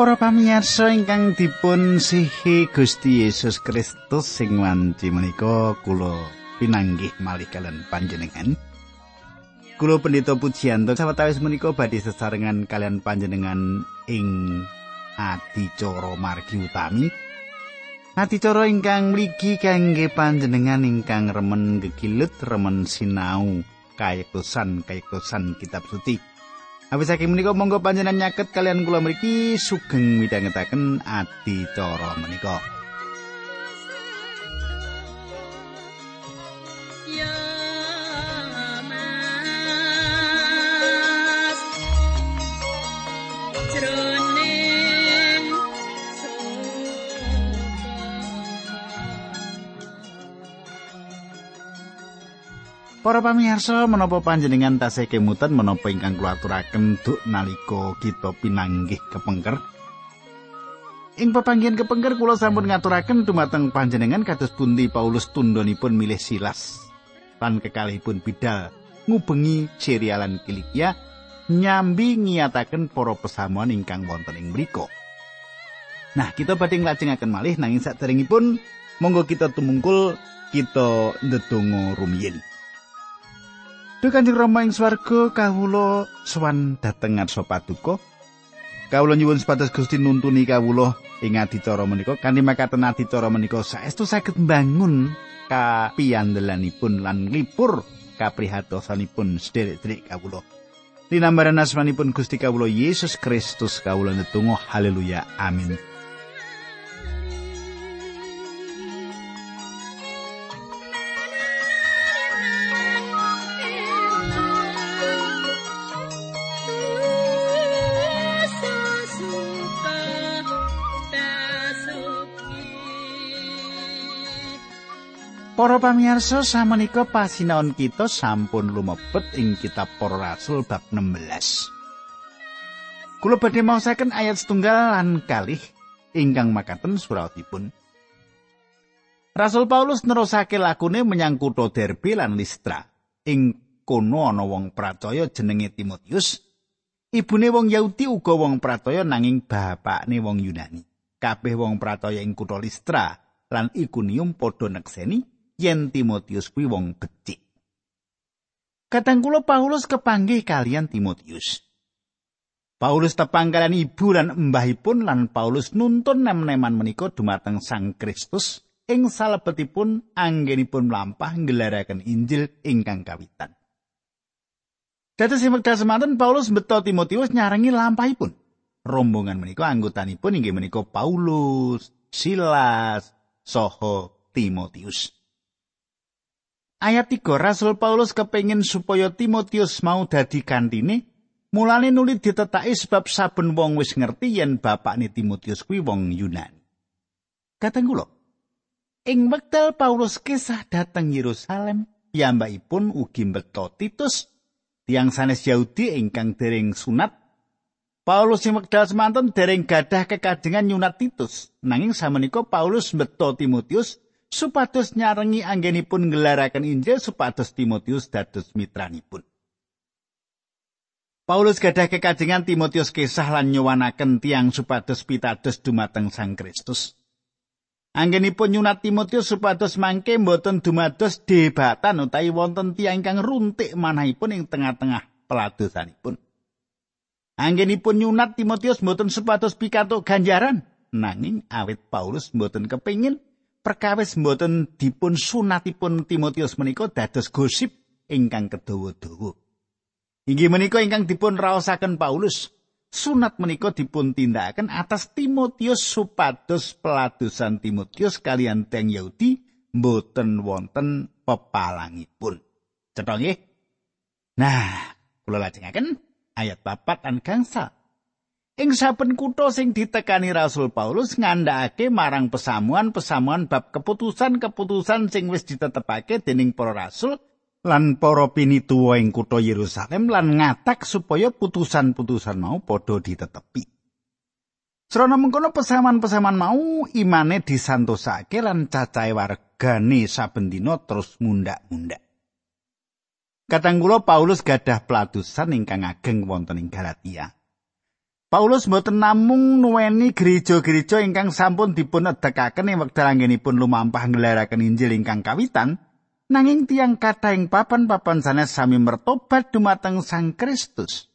Para pamirsa ingkang dipun sihi Gusti Yesus Kristus sing wanci menika kula pinanggih malih kalian panjenengan. Kula pendeta pujianto sawetawis menika badhe sesarengan kalian panjenengan ing adicara margi utami. Adicara ingkang mligi kangge panjenengan ingkang remen gegilut, remen sinau kayektosan kayektosan kitab suci. Awis saking menika monggo panjenengan nyaket kalian kula mriki sugeng midhangetaken adicara menika. Para pamirsa menapa panjenengan tasih kemutan menapa ingkang kula aturaken duk nalika kita pinanggih kepengker Ing pepanggihan kepengker kula sampun ngaturaken dumateng panjenengan kados pundi Paulus tundhonipun milih Silas lan kekalihipun bidal ngubengi serialan Kilikia nyambi ngiyataken para pesamuan ingkang wonten ing mriku. Nah, kita badhe nglajengaken malih nanging saderengipun monggo kita tumungkul kita ndedonga rumiyin. Duh Kanjeng Rama ing swarga kawula sowan dhateng ngarsa paduka. Kawula nyuwun sepatus Gusti nuntuni kawula ing adicara menika kanthi makaten adicara menika saestu saged mbangun kapiyandelanipun lan lipur kaprihatosanipun sederek-sederek kawula. Dinambaran asmanipun Gusti kawula Yesus Kristus kawula netunggal haleluya amin. Para pamirsa samenika pasinaon kita sampun lumebet ing kitab Para Rasul bab 16. Kula badhe maosaken ayat setunggal lan kalih ingkang makaten suratipun. Rasul Paulus nerusake lakune menyang kutha Derbe lan Listra. Ing kono ana wong pracaya jenenge Timotius. Ibune wong Yahudi uga wong pracaya nanging bapakne wong Yunani. Kabeh wong pracaya ing kutha Listra lan Ikunium padha nekseni yen Timotius kuwi wong becik. Kadang Paulus kepanggih kalian Timotius. Paulus tepang kalian ibu lan mbahipun lan Paulus nuntun nem-neman menika dumateng Sang Kristus ing salebetipun anggenipun mlampah nggelaraken Injil ingkang kawitan. Dados wekdal semanten Paulus beto Timotius nyarengi lampahipun. Rombongan menika anggotanipun inggih menika Paulus, Silas, Soho, Timotius. Ayat 3 Rasul Paulus kepengin supaya Timotius mau dadi kantine, mulane nulis ditetaki sebab saben wong wis ngerti yen bapakne Timotius kuwi wong Yunani. Kateng kula, ing wekdal Paulus kisah dateng Yerusalem, piyambakipun ugi mbeta Titus tiang sanes Yahudi ingkang dereng sunat. Paulus sing wekdal semanten dereng gadah kekajengan nyunat Titus, nanging samenika Paulus mbeta Timotius supados nyarengi anggenipun ngelaraken Injil supados Timotius dados mitranipun. Paulus gadah kekajengan Timotius kesah lan nyuwanaken tiang supados pitados dumateng Sang Kristus. Anggenipun nyunat Timotius supados mangke mboten dumados debatan utawi wonten tiang ingkang runtik manahipun ing tengah-tengah peladosanipun. Anggenipun nyunat Timotius mboten supados pikantuk ganjaran, nanging awit Paulus mboten kepingin perkawis mboten dipun sunatipun Timotius menika dados gosip ingkang kedawa-dawa. Inggih menika ingkang dipun raosaken Paulus. Sunat menika dipun tindakaken atas Timotius supados peladusan Timotius kalian teng Yahudi mboten wonten pepalangipun. Cetha nggih? Nah, kula lajengaken ayat papat an gangsal. Ing saben kutha sing ditekani Rasul Paulus ngandhakake marang pesamuan-pesamuan bab keputusan-keputusan sing wis ditetepake dening para rasul lan para pinituwa ing kutha Yerusalem lan ngatak supaya putusan-putusan mau padha ditetepi. Srana mengkono pesamuan-pesamuan mau imane disantosake lan cacahe wargane saben dina terus mundak-mundak. Katanggulo Paulus gadah peladusan ingkang ageng wonten ing Galatia. Paulus mboten namung nuweni gereja-gereja ingkang sampun dipun edekaken ing wekdal anggenipun lumampah ngelaraken Injil ingkang kawitan, nanging tiang kata ing papan-papan sanes sami mertobat dumateng Sang Kristus.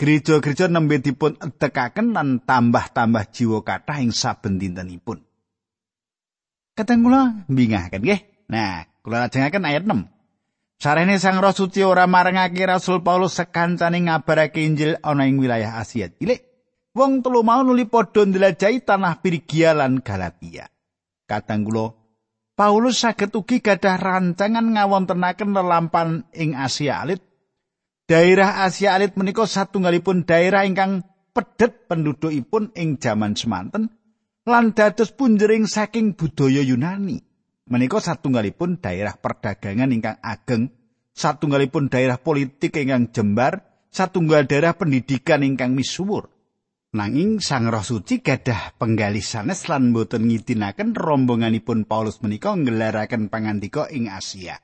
Gereja-gereja nembe dipun edekaken lan tambah-tambah jiwa kata ing saben dintenipun. Kadang kula mbingahaken nggih. Nah, kula lajengaken ayat 6. Sarene Sang Roh Suci ora marengake Rasul Paulus sekancane ngabarake Injil ana ing wilayah Asia Cilik. Wong telu mau nuli padha ndelajahi tanah Pirgia lan Galatia. Kadang kula Paulus saged ugi gadah rancangan ngawontenaken lelampan ing Asia Alit. Daerah Asia Alit menika satunggalipun daerah ingkang pedet pendudukipun ing jaman semanten lan dados punjering saking budaya Yunani. Menika satunggalipun daerah perdagangan ingkang ageng, satunggalipun daerah politik ingkang jembar, satunggal daerah pendidikan ingkang misuwur. Nanging Sang Roh Suci gadah penggalih sanes lan boten ngidinaken rombonganipun Paulus menika nggelaraken pangandika ing Asia.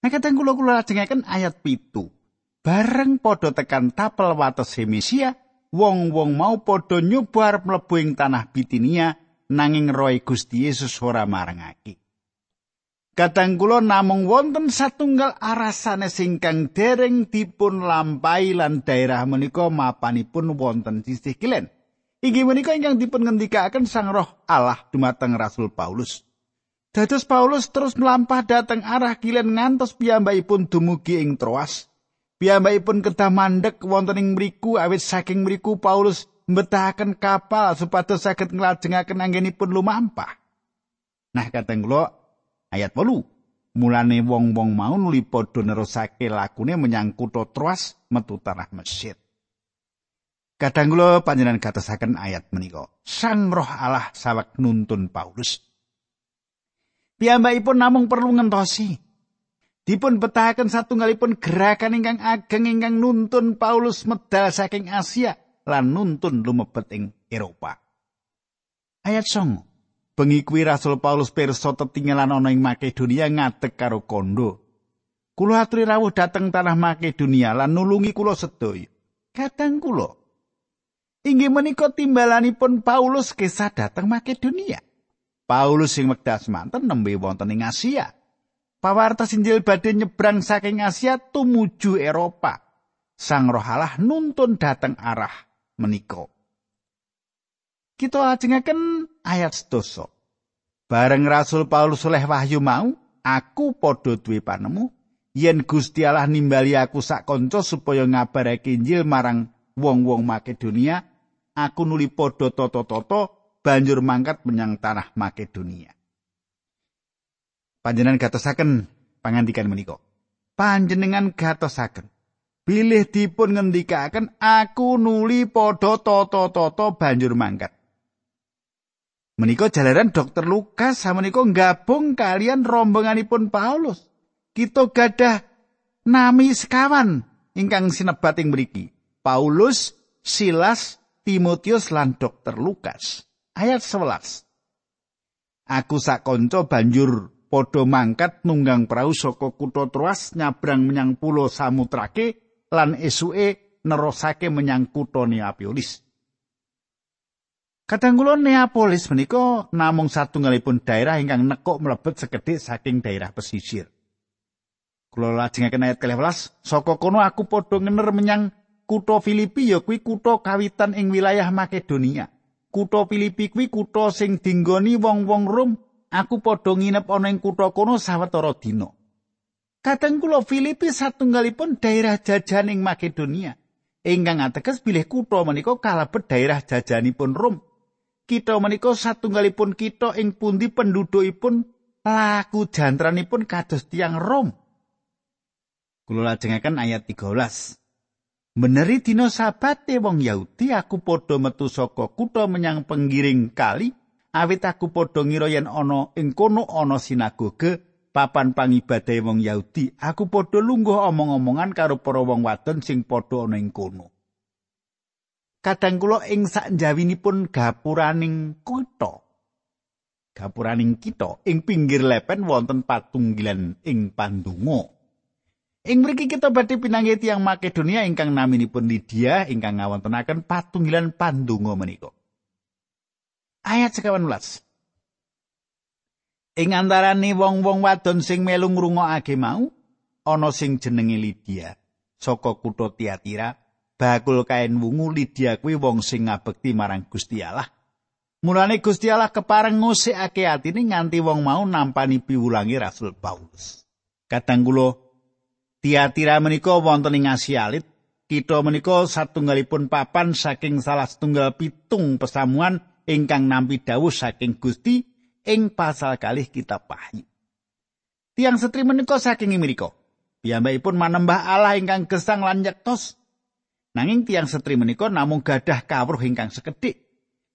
Nah kadang kula kula lajengaken ayat pitu. Bareng padha tekan tapel wates Hemesia, wong-wong mau padha nyoba arep mlebu ing tanah Bitinia nanging roy Gusti Yesus ora marangake. Kadang kula namung wonten satunggal arasane singkang dereng dipun lampahi lan daerah menika mapanipun wonten sisih kilen. Inggih menika ingkang dipun ngendikaken Sang Roh Allah dumateng Rasul Paulus. Dados Paulus terus melampah dateng arah kilen ngantos piyambakipun dumugi ing Troas. Piyambakipun kedah mandek wonten ing mriku awit saking mriku Paulus mbetahaken kapal supados saged nglajengaken anggenipun lumampah. Nah kateng kula ayat 8 mulane wong-wong mau nuli padha nerusake lakune menyang kutha Troas metu tanah Mesir. Kadang kula panjenengan gatosaken ayat menika. Sang Roh Allah sawek nuntun Paulus. Piyambakipun namung perlu ngentosi. Dipun betahaken satunggalipun gerakan ingkang ageng ingkang nuntun Paulus medal saking Asia lan nuntun lumebet ing Eropa. Ayat 9. Bengi kuwi Rasul Paulus pirsa tetinggalan ana ing Makedonia ngadeg karo kondo. Kula aturi rawuh dhateng tanah Makedonia lan nulungi kula sedaya. Kadang kula inggih menika timbalanipun Paulus kesah dhateng Makedonia. Paulus sing wekdal semanten nembe wonten ing Asia. Pawartos Injil badhe nyebrang saking Asia tumuju Eropa. Sang Roh Allah nuntun dateng arah menika. Kita lajengaken ayat sedoso. Bareng Rasul Paulus oleh wahyu mau, aku padha duwe panemu yen Gusti Allah nimbali aku sak kanca supaya ngabarake Injil marang wong-wong Makedonia, aku nuli padha tata-tata banjur mangkat menyang tanah Makedonia. Panjenengan gatosaken pangandikan menika. Panjenengan gatosaken bilih dipun ngendikaken aku nuli padha tata-tata banjur mangkat. Menika jalaran dokter Lukas samenika gabung kalian rombonganipun Paulus. Kita gadah nami sekawan ingkang sinebat ing mriki. Paulus, Silas, Timotius lan dokter Lukas. Ayat 11. Aku sak kanca banjur padha mangkat nunggang prau saka kutha Troas nyabrang menyang pulau Samutrake lan esuke nerosake menyang kutha Neapolis. Kadang kula Neapolis menika namung satunggalipun daerah ingkang nekuk mlebet sekedhik saking daerah pesisir. Kula lajengaken ayat 11, saka kono aku padha ngener menyang kutha Filipi ya kuwi kutha kawitan ing wilayah Makedonia. Kutha Filipi kuwi kutha sing dinggoni wong-wong Rom. Aku padha nginep ana ing kutha kono sawetara dina. Kadang kula Filipi satunggalipun daerah jajaning Makedonia. Ingkang ateges bilih kutha menika kalebet daerah jajanipun Rom. Kita menika satunggalipun kita ing pundi pendudukipun laku jantranipun kados tiang Rom. Kula lajengaken ayat 13. Meneri dina sabate wong Yahudi aku padha metu saka kutha menyang penggiring kali awit aku padha ngira yen ana ing kono ana sinagoge papan pangibadahe wong Yahudi, aku padha lungguh omong-omongan karo para wong wadon sing padha ana ing kono. Kadang kula ing sakjawinipun gapuraning kutha. Gapuraning kita ing pinggir lepen wonten patunggilan ing pandonga. Ing mriki kita badhe pinanggih tiyang Makedonia ingkang naminipun Lydia ingkang ngawontenaken patunggilan pandonga menika. Ayat 18. Ing antarane wong-wong wadon sing melu ngrungokake mau, ana sing jenenge Lydia saka kutha Tiatira, bakul kain wungu Lydia kuwi wong sing ngabekti marang Gusti Allah. Mulane Gusti Allah kepareng ngusikake atine nganti wong mau nampani piwulangi Rasul Paulus. Kadang kula Tiatira menika wonten ing Asia Alit. Kita menika satunggalipun papan saking salah setunggal pitung pesamuan ingkang nampi dawuh saking Gusti ing pasal kalih kitab Wahyu. Tiang setri menika saking Amerika. Piyambakipun manembah Allah ingkang gesang lan nyektos. Nanging tiang setri menika namung gadah kawruh ingkang sekedhik.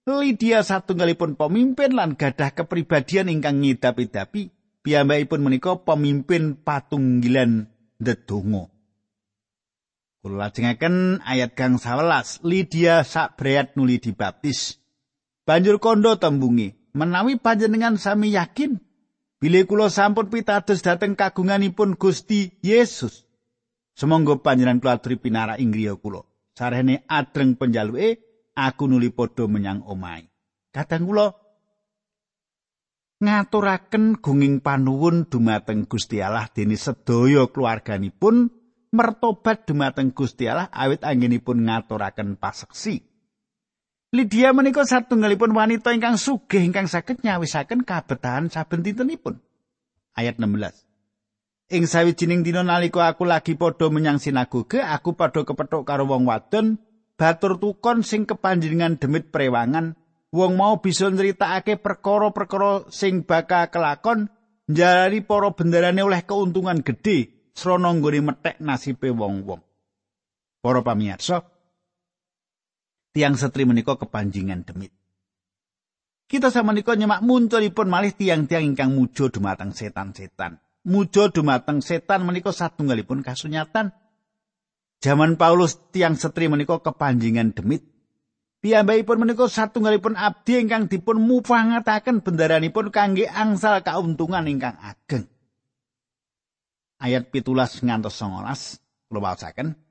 Lydia satunggalipun pemimpin lan gadah kepribadian ingkang ngidapi-dapi. Piyambakipun menika pemimpin patunggilan ndedonga. Kula lajengaken ayat kang 11, Lydia sak breat nuli dibaptis. Banjur kondo tembungi, menawi panjenengan sami yakin bilih kula sampun pitados dhateng kagunganipun Gusti Yesus. Semonggo panjenengan kula aturi pinara ing griya kula. Sarene adreng penjaluke aku nuli padha menyang omahe. Kadang kula ngaturaken gunging panuwun dumateng Gusti Allah dene sedaya keluarganipun mertobat dumateng Gusti Allah awit anggenipun ngaturaken paseksi. Lydia menika satunggalipun wanita ingkang sugih ingkang saged nyawisaken kabetahan saben dintenipun. Ayat 16. Ing sawijining dina nalika aku lagi padha menyang sinagoge, aku padha kepethuk karo wong wadon batur tukon sing kepanjenengan demit prewangan wong mau bisa nyritakake perkara-perkara sing bakal kelakon njalari para bendarane oleh keuntungan gedhe srana nggone methek nasibe wong-wong. Para pamirsa, tiang setri menika kepanjingan demit. Kita sama niko nyemak munculipun malih tiang-tiang ingkang mujo dumateng setan-setan. Mujo dumateng setan menika satunggalipun kasunyatan. Zaman Paulus tiang setri menika kepanjingan demit Piyambakipun menika satunggalipun abdi ingkang dipun mupangataken bendaranipun kangge angsal kauntungan ingkang ageng. Ayat pitulas ngantos songolas, kula waosaken.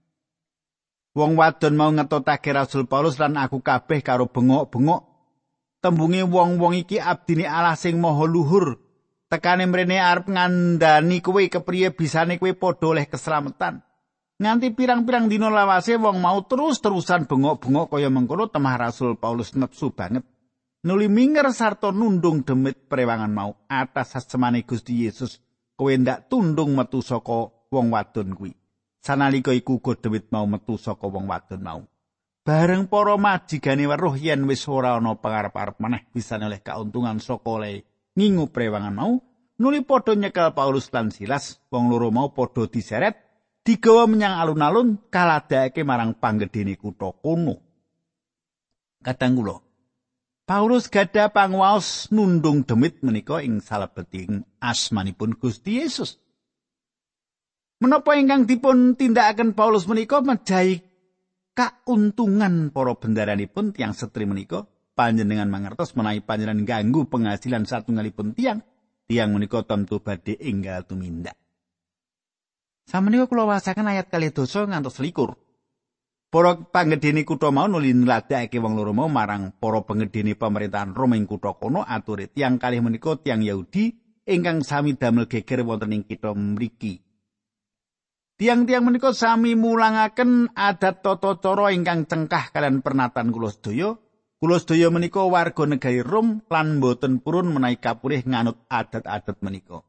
Wong wadon mau ngetotake Rasul Paulus lan aku kabeh karo bengok-bengok. Tembunge wong-wong iki abdine Allah sing maha luhur. Tekane mrene arep ngandani kowe kepriye bisane kowe padha oleh keselamatan. Nganti pirang-pirang dina lawase wong mau terus-terusan bengok-bengok kaya mengkono temah Rasul Paulus nepsu banget. Nuli minger sarta nundung demit prewangan mau atas sasemane Gusti Yesus. Kowe ndak tundung metu saka wong wadon kuwi. Sanalika iku uga demit mau metu saka wong wadon mau. Bareng para majigane weruh yen wis ora ana pangarep-arep maneh bisa oleh kauntungan saka oleh ngingu prewangan mau, nuli padha nyekel Paulus lan Silas, wong loro mau padha diseret digawa menyang alun-alun kaladake marang panggedene kutha kuno. Kadang kula Paulus gada pangwaos nundung demit menika ing salebeting asmanipun Gusti Yesus. Menapa ingkang dipun tindakaken Paulus menika mejahi kauntungan para bendaranipun tiang setri menika panjenengan mangertos menawi panjenengan ganggu penghasilan satunggalipun tiang tiang menika tentu badhe enggal tumindak. Sameneika kula wasaken ayat kali dosa ngantos likur. Para panggedhene kutha mau nuli nladakake wong loro mau marang para panggedhene pemerintahan Rom ing kutha kono ature tiang kalih menika tiang Yahudi ingkang sami damel geger wonten ing kitha mriki. Tiang-tiang menika sami mulangaken adat tata cara ingkang cengkah kalian pernatan kula sedaya. Kula sedaya menika warga negari Rom lan boten purun menawi kapurih nganut adat-adat menika.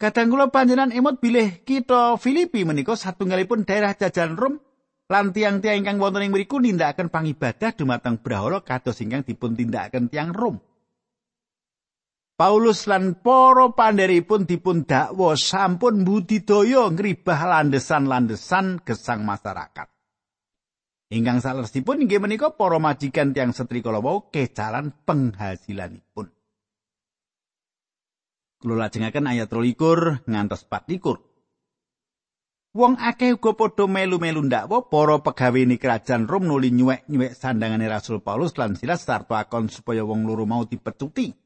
Kadang kula panjenengan emot bilih kita Filipi menika satunggalipun daerah jajahan Rom lan tiang-tiang ingkang wonten ing mriku nindakaken pangibadah dumateng brahala kados ingkang dipun tindakaken tiang Rom. Paulus lan para pandheripun dipun dakwa sampun budidaya ngribah landesan-landesan gesang masyarakat. Ingkang salesipun inggih menika para majikan tiang setri kala kecalan penghasilanipun. Kula lajengaken ayat 23 ngantos 24. Wong akeh uga padha melu-melu ndakwa para pegawe ni kerajaan Rom nuli nyuwek-nyuwek sandangane Rasul Paulus lan Silas sarta akon supaya wong loro mau dipecuti.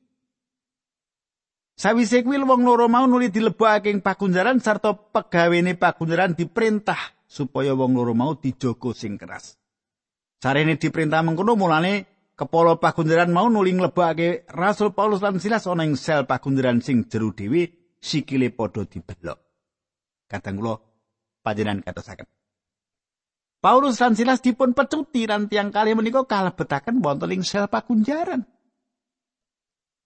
Sawise kuwi wong loro mau nuli dilebokake ing pakunjaran sarta pegawene pakunjaran diperintah supaya wong loro mau dijogo sing keras. Sarene diperintah mengkono mulane kepala pakunjaran mau nuli nglebokake Rasul Paulus lan Silas ana ing sel pakunjaran sing jero dhewe sikile padha dibelok. Kadang kula panjenengan katosaken. Paulus lan Silas dipun pecuti lan tiang kali menika kalebetaken wonten ing sel pakunjaran.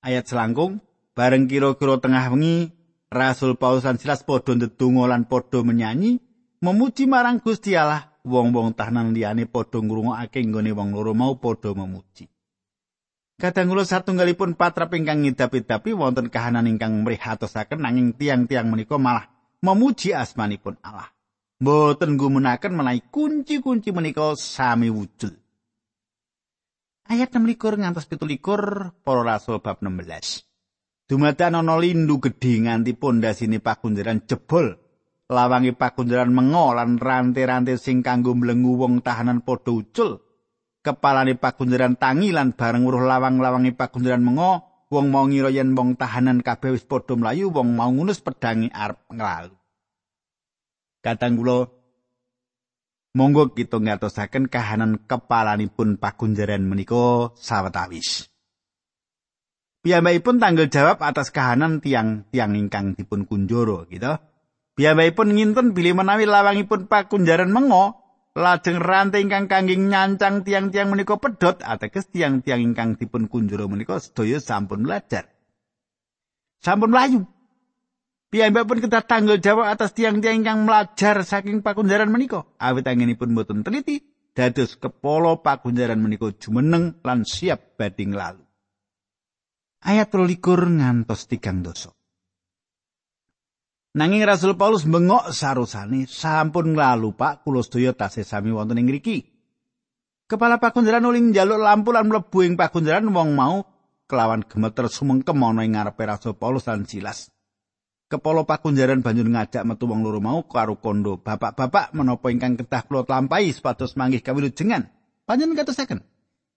Ayat selangkung Bareng kira-kira tengah wengi, Rasul Paulus lan Silas padha ndedonga lan padha menyanyi, memuji marang Gusti Allah. Wong-wong tahanan liyane padha ngrungokake nggone wong loro mau padha memuji. Kadang kula satunggalipun patrap ingkang ngidap-idapi wonten kahanan ingkang mrihatosaken nanging tiang-tiang menika malah memuji asmanipun Allah. Mboten gumunaken menawi kunci-kunci menika sami wujud. Ayat 16 ngantos 17 para rasul bab 16. Dumadakan ana lindu gedhe nganti pondasine pakunjaran jebol. Lawangi pakunjaran mengo lan rante-rante sing kanggo mlengu wong tahanan padha ucul. Kepalane pakunjaran tangi lan bareng weruh lawang-lawangi pakunjaran mengo, wong mau ngira yen wong tahanan kabeh wis padha mlayu, wong mau ngunus pedangi arep nglalu. Kadang kula monggo kita ngatosaken kahanan kepalanipun pakunjaran menika sawetawis. Piyambakipun tanggal jawab atas kahanan tiang-tiang ingkang dipun kunjoro gitu. Piyambakipun nginten bilih menawi lawangipun pakunjaran mengo lajeng rantai ingkang kangge nyancang tiang-tiang menika pedhot ateges tiang-tiang ingkang dipun kunjoro menika sedaya sampun belajar. Sampun mlayu. Piyambakipun kedah tanggal jawab atas tiang-tiang ingkang melajar saking pakunjaran menika. Awit anginipun boten teliti dados kepala pakunjaran menika jumeneng lan siap badhe lalu. Ayat 23 ngantos tigang dosa. Nanging Rasul Paulus bengok sarusane sampun nglalu Pak kula sedaya tasih sami wonten ing mriki. Kepala pakunjaran uling njaluk lampu lan mlebu ing pakunjaran wong mau kelawan gemeter sumengkem ana ing ngarepe Rasul Paulus lan Silas. Kepala pakunjaran banjur ngajak metu wong loro mau karo kondo, "Bapak-bapak, menapa ingkang kedah kula lampahi supados manggih kawilujengan?" Panjenengan katosaken,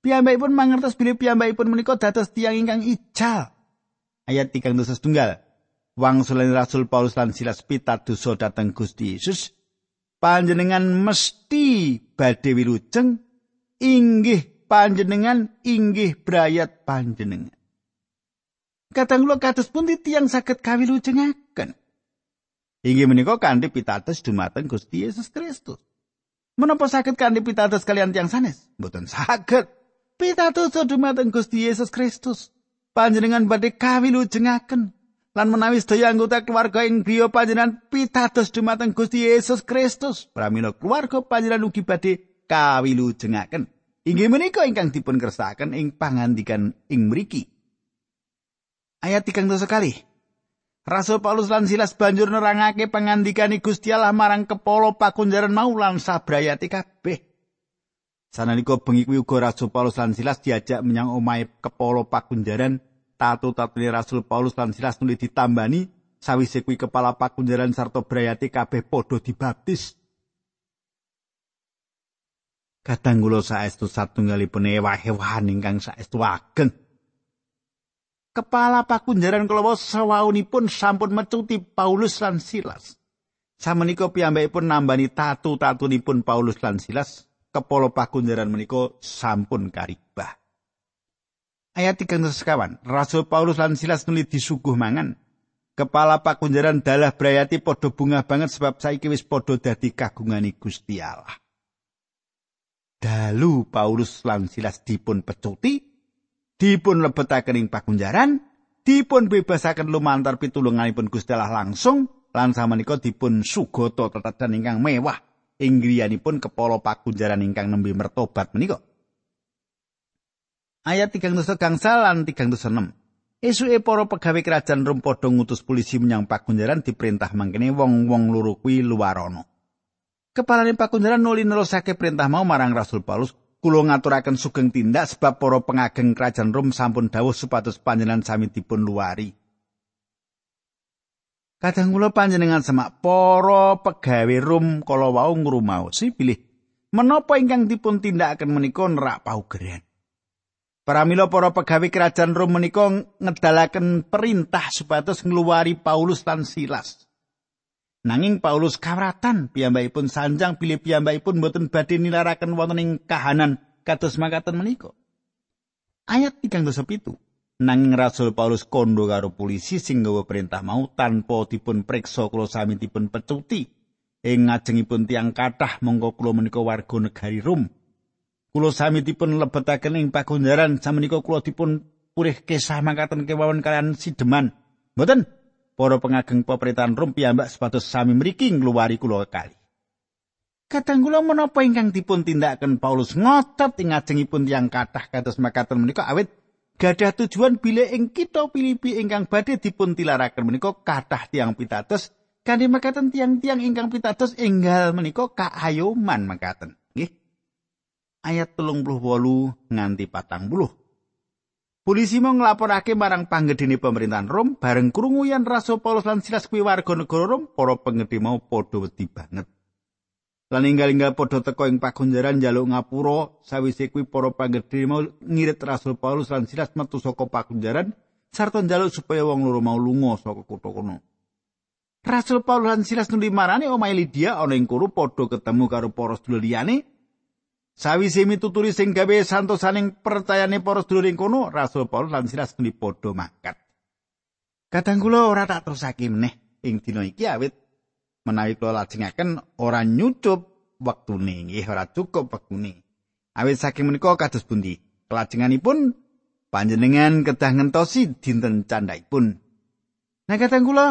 Piyambakipun mangertos bilih piyambakipun menika dados tiyang ingkang ijal. Ayat 3 dosa setunggal. Wangsulan Rasul Paulus lan Silas pitadosa dhateng Gusti Yesus. Panjenengan mesti badhe wilujeng inggih panjenengan inggih brayat panjenengan. Kadang kula kados pundi tiyang saged kawilujengaken. Inggih menika kanthi pitados dumateng Gusti Yesus Kristus. Menapa saged kanthi pitados kalian tiyang sanes? Mboten saged. Pitados dumateng Gusti Yesus Kristus. Panjenengan badhe kawilujengaken lan menawi sedaya anggota keluarga ing griya panjenengan pitados dumateng Gusti Yesus Kristus. Pramila keluarga panjenengan ugi badhe kawilujengaken. Inggih menika ingkang dipun kersakaken ing pangandikan ing mriki. Ayat 3 sekali. Rasul Paulus lan Silas banjur nerangake pangandikane Gusti Allah marang kepala pakunjaran mau lan sabrayati kabeh. Sanalika bengi kuwi uga Rasul Paulus lan Silas diajak menyang omahe kepala pakunjaran tatu-tatune Rasul Paulus lan Silas nuli ditambani sawise kuwi kepala pakunjaran sarta brayati kabeh padha dibaptis. Kadang kula saestu satunggalipun ewah-ewahan ingkang saestu ageng. Kepala pakunjaran kula sawaunipun sampun mecuti Paulus lan Silas. Samenika piyambakipun nambani tatu-tatunipun Paulus lan Silas kepala pakunjaran menika sampun karibah. Ayat 3 sekawan, Rasul Paulus lan Silas nuli disuguh mangan. Kepala pakunjaran dalah brayati padha bunga banget sebab saiki wis padha dadi kagungane Gusti Allah. Dalu Paulus lan Silas dipun pecuti, dipun lebetaken ing pakunjaran, dipun bebasaken lumantar pitulunganipun Gusti Allah langsung lan samenika dipun sugata tetedan ingkang mewah ing griyanipun kepala pakunjaran ingkang nembe mertobat menika. Ayat 3 gangsal lan 306. Esuke para pegawai kerajaan Rom padha ngutus polisi menyang pakunjaran diperintah mangkene wong-wong loro kuwi luarono. Kepalane pakunjaran nuli nerusake perintah mau marang Rasul Paulus, kula ngaturaken sugeng tindak sebab para pengageng kerajaan Rom sampun dawuh supados panjenengan sami dipun luari. Kadang kula panjenengan semak para pegawe rum kala wau ngrumaosi bilih menapa ingkang dipun tindakaken menika nerak paugeran. Pramila para pegawe kerajaan Rom menika ngedalaken perintah supados ngluwari Paulus lan Silas. Nanging Paulus kawratan piyambakipun sanjang bilih piyambakipun boten badhe nilaraken wonten ing kahanan kados makaten menika. Ayat 37. Nanging Rasul Paulus kondo karo polisi sing nggawa perintah mau tanpa dipun preksa kula sami dipun pecuti. Ing ngajengipun tiang kathah mongko kula menika warga negari Rom. kula sami dipun lebetaken ing pagunjaran samenika kula dipun purih kesah mangkaten kewawon kalian sideman mboten para pengageng pemerintahan Rom piyambak sepatus sami mriki ngluwari kula kali Kadang kula menapa ingkang dipun tindakaken Paulus ngotot ing ajengipun tiyang kathah kados makaten menika awit gadah tujuan bile ing kita Filipi ingkang badhe dipun tilaraken menika kathah tiang pitados kanthi makaten tiang-tiang ingkang pitados enggal menika kaayoman makaten ayat telung puluh wolu nganti patang puluh. Polisi mau ngelaporake marang panggedene pemerintahan Rom bareng krungu yen Rasul Paulus lan Silas kuwi warga negara Rom, para penggede mau padha wedi banget. Lan inggal-inggal padha teko ing pagunjaran njaluk ngapura sawise kuwi para panggede mau ngirit Rasul Paulus lan Silas metu saka pagunjaran sarta njaluk supaya wong loro mau lunga saka kutha kono. Rasul Paulus lan Silas nuli marani omahe Lydia ana ing kono padha ketemu karo para sedulur liyane Sawise mituturi sing gawe santosaning percayane para sedulur kono, Rasul Paulus lan Silas nuli padha mangkat. Kadang kula ora tak terusake meneh ing dina iki awit menawi kula lajengaken ora nyucup wektune nggih ora cukup wektune. Awit saking menika kados pundi? Kelajenganipun panjenengan kedah ngentosi dinten candhaipun. Nah kadang kula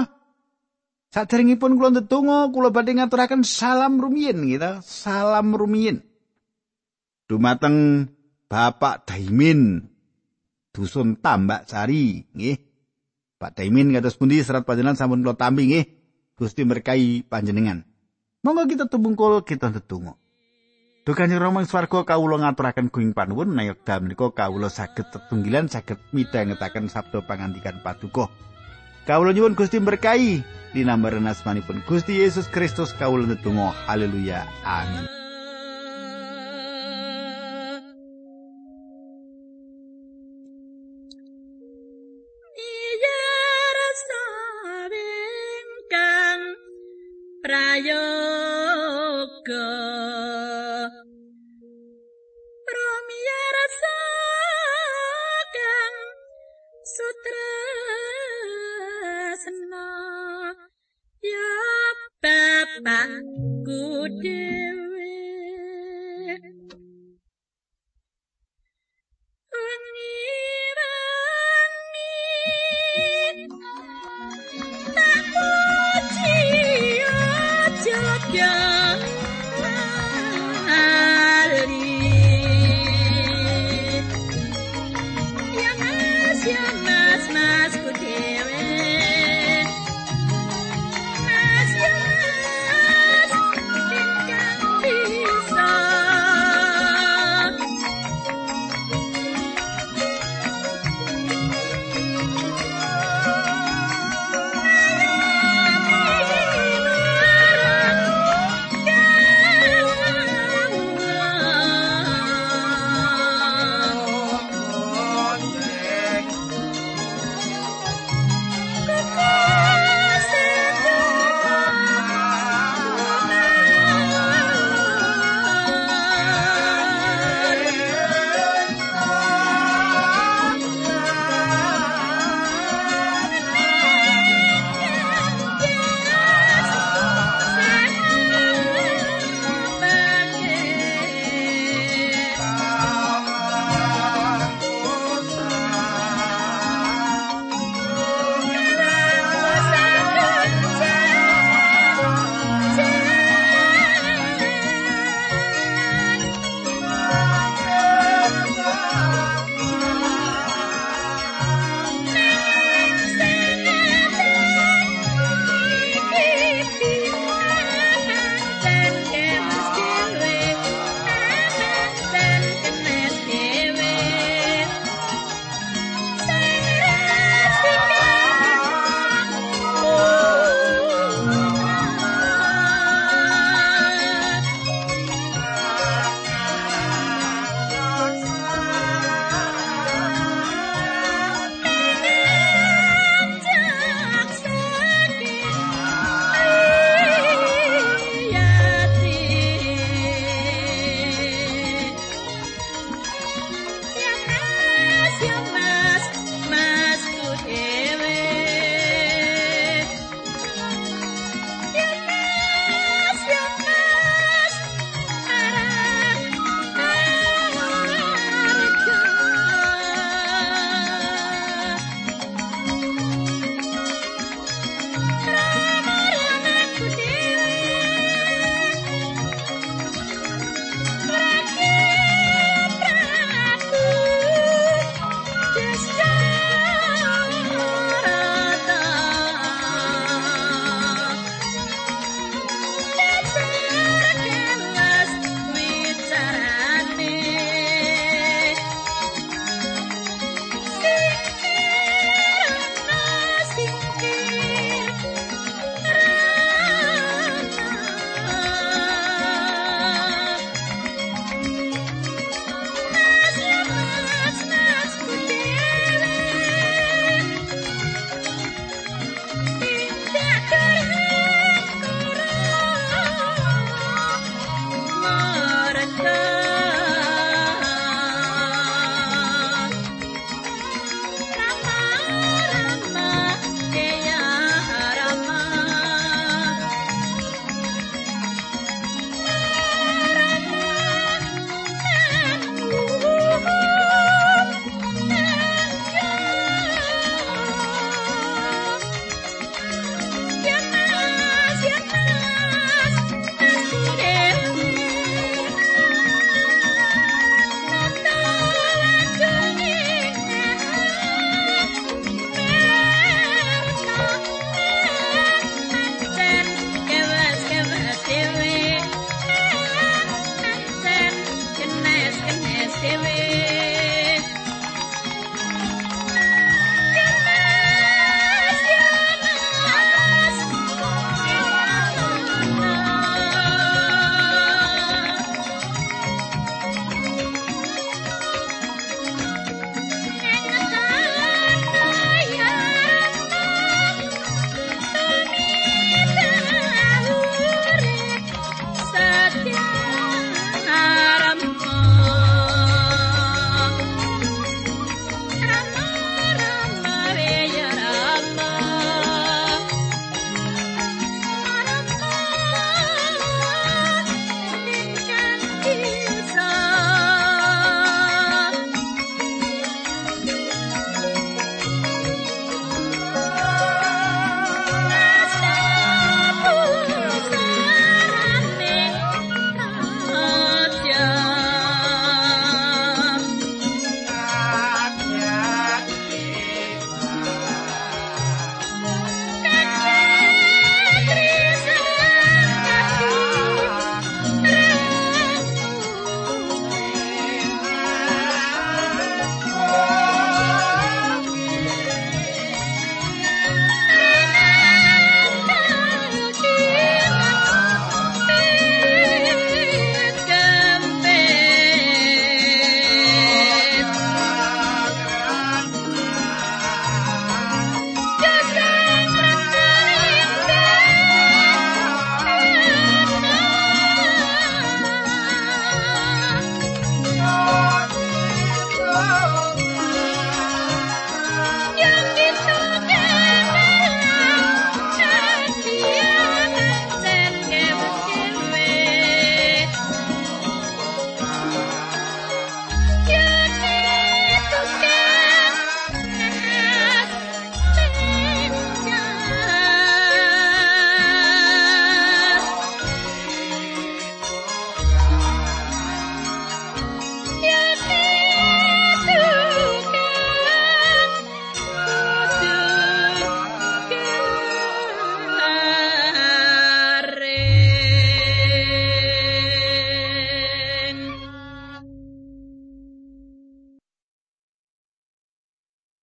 Saderengipun kula ndedonga, kula badhe ngaturaken salam rumiyin gitu, salam rumiyin. dumateng Bapak Daimin dusun Tambak Sari nggih Pak Daimin kados pundi serat panjenengan sampun kula tampi nggih Gusti berkahi panjenengan monggo kita tembungkul kita ndedonga Dukan yang romang swarga kawula ngaturaken kuing panuwun nayok dam menika kawula saged tetunggilan saged midhangetaken sabda pangandikan paduka. Kawula nyuwun Gusti berkahi dinambaran asmanipun Gusti Yesus Kristus kawula ndedonga haleluya amin.